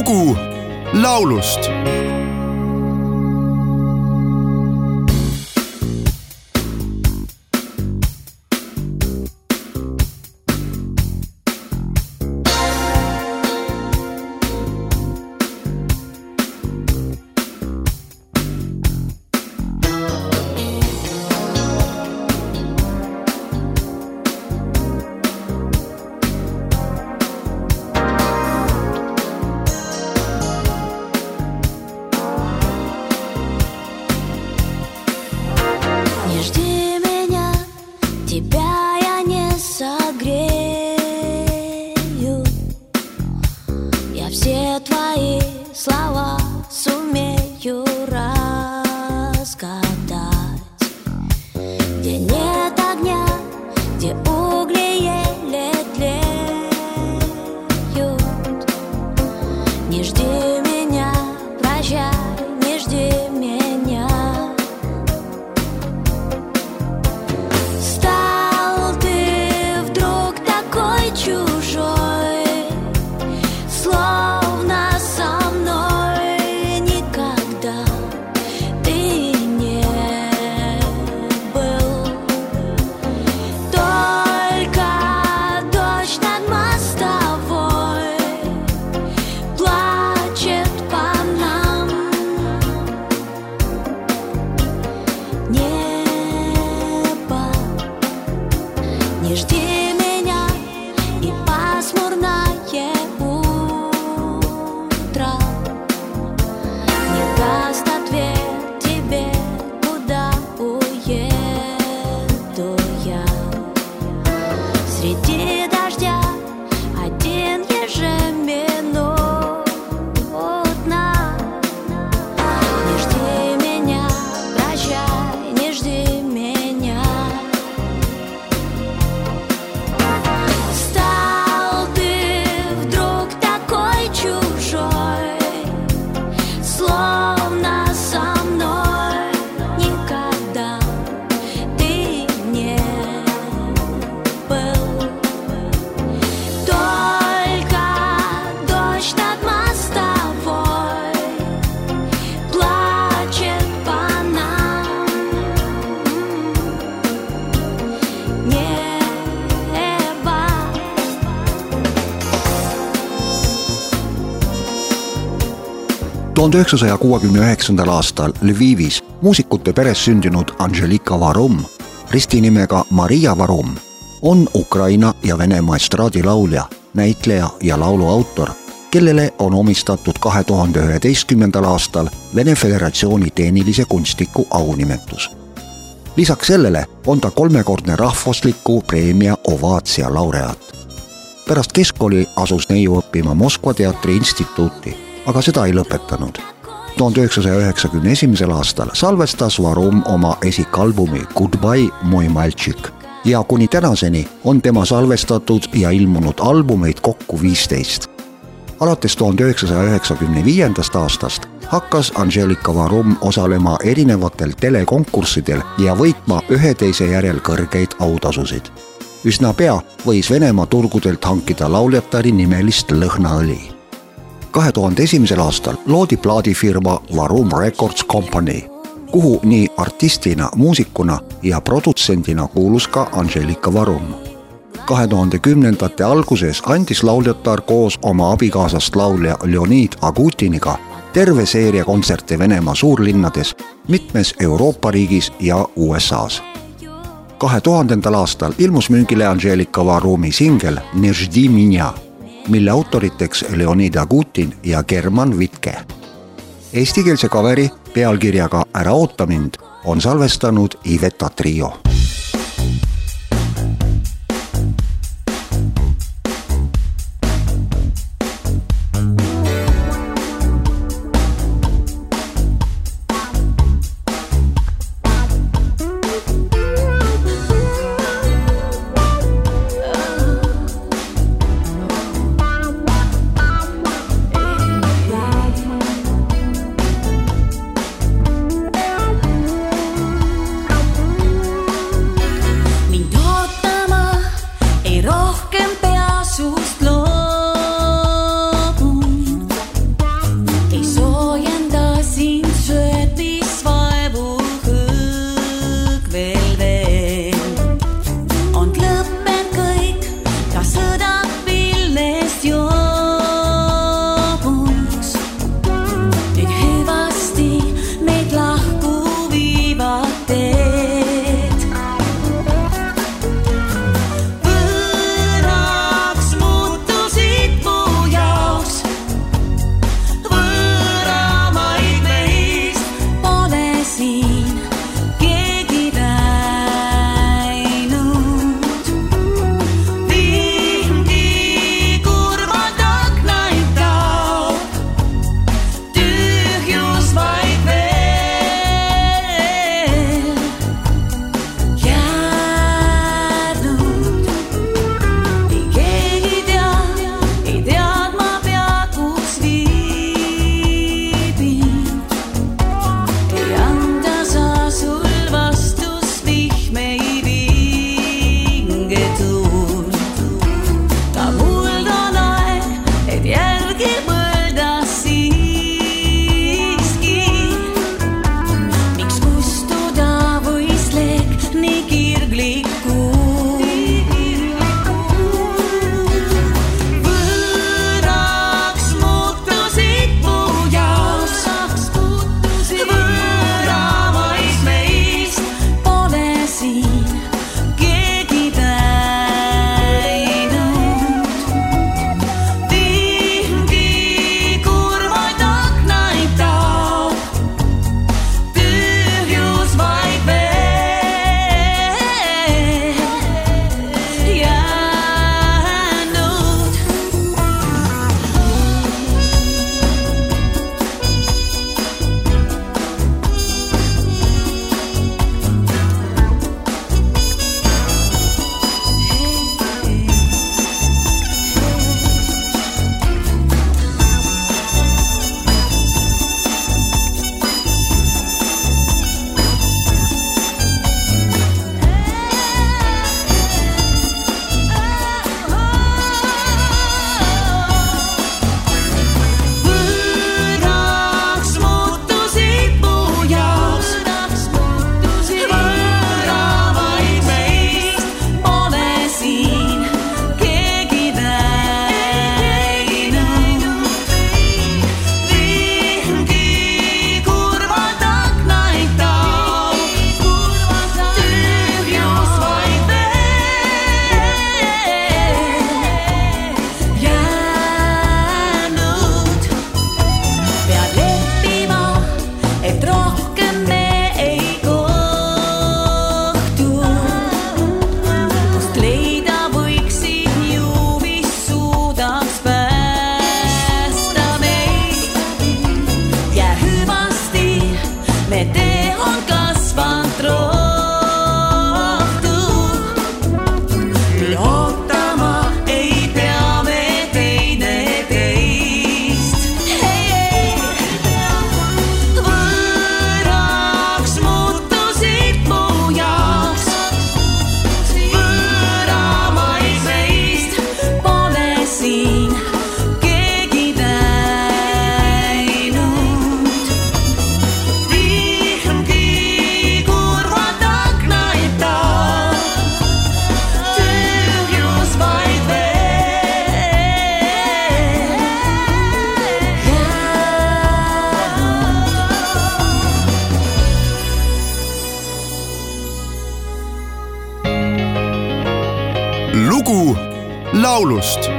lugu laulust tuhande üheksasaja kuuekümne üheksandal aastal Lvivis muusikute peres sündinud Angelika Varum, ristinimega Maria Varum, on Ukraina ja Venemaa estraadilaulja, näitleja ja laulu autor, kellele on omistatud kahe tuhande üheteistkümnendal aastal Vene Föderatsiooni tehnilise kunstniku aunimetus. lisaks sellele on ta kolmekordne rahvusliku preemia Ovaatsia laureaat pärast keskkooli asus neiu õppima Moskva teatri instituuti, aga seda ei lõpetanud. tuhande üheksasaja üheksakümne esimesel aastal salvestas Varum oma esikalbumi Goodbye, moj maltšik ja kuni tänaseni on tema salvestatud ja ilmunud albumeid kokku viisteist. alates tuhande üheksasaja üheksakümne viiendast aastast hakkas Angelika Varum osalema erinevatel telekonkurssidel ja võitma ühe teise järel kõrgeid autasusid üsna pea võis Venemaa turgudelt hankida lauljatari nimelist lõhnaõli. Kahe tuhande esimesel aastal loodi plaadifirma Varum Records Company, kuhu nii artistina, muusikuna ja produtsendina kuulus ka Angelika Varum. kahe tuhande kümnendate alguses andis lauljatar koos oma abikaasast laulja Leonid Agutiniga terve seeria kontserte Venemaa suurlinnades, mitmes Euroopa riigis ja USA-s kahe tuhandendal aastal ilmus müügile Angelika Varumi singel Ne ždi minja, mille autoriteks Leonid Agutin ja German Vitke. Eestikeelse kaveri pealkirjaga Ära oota mind on salvestanud Iveta Trio lugu laulust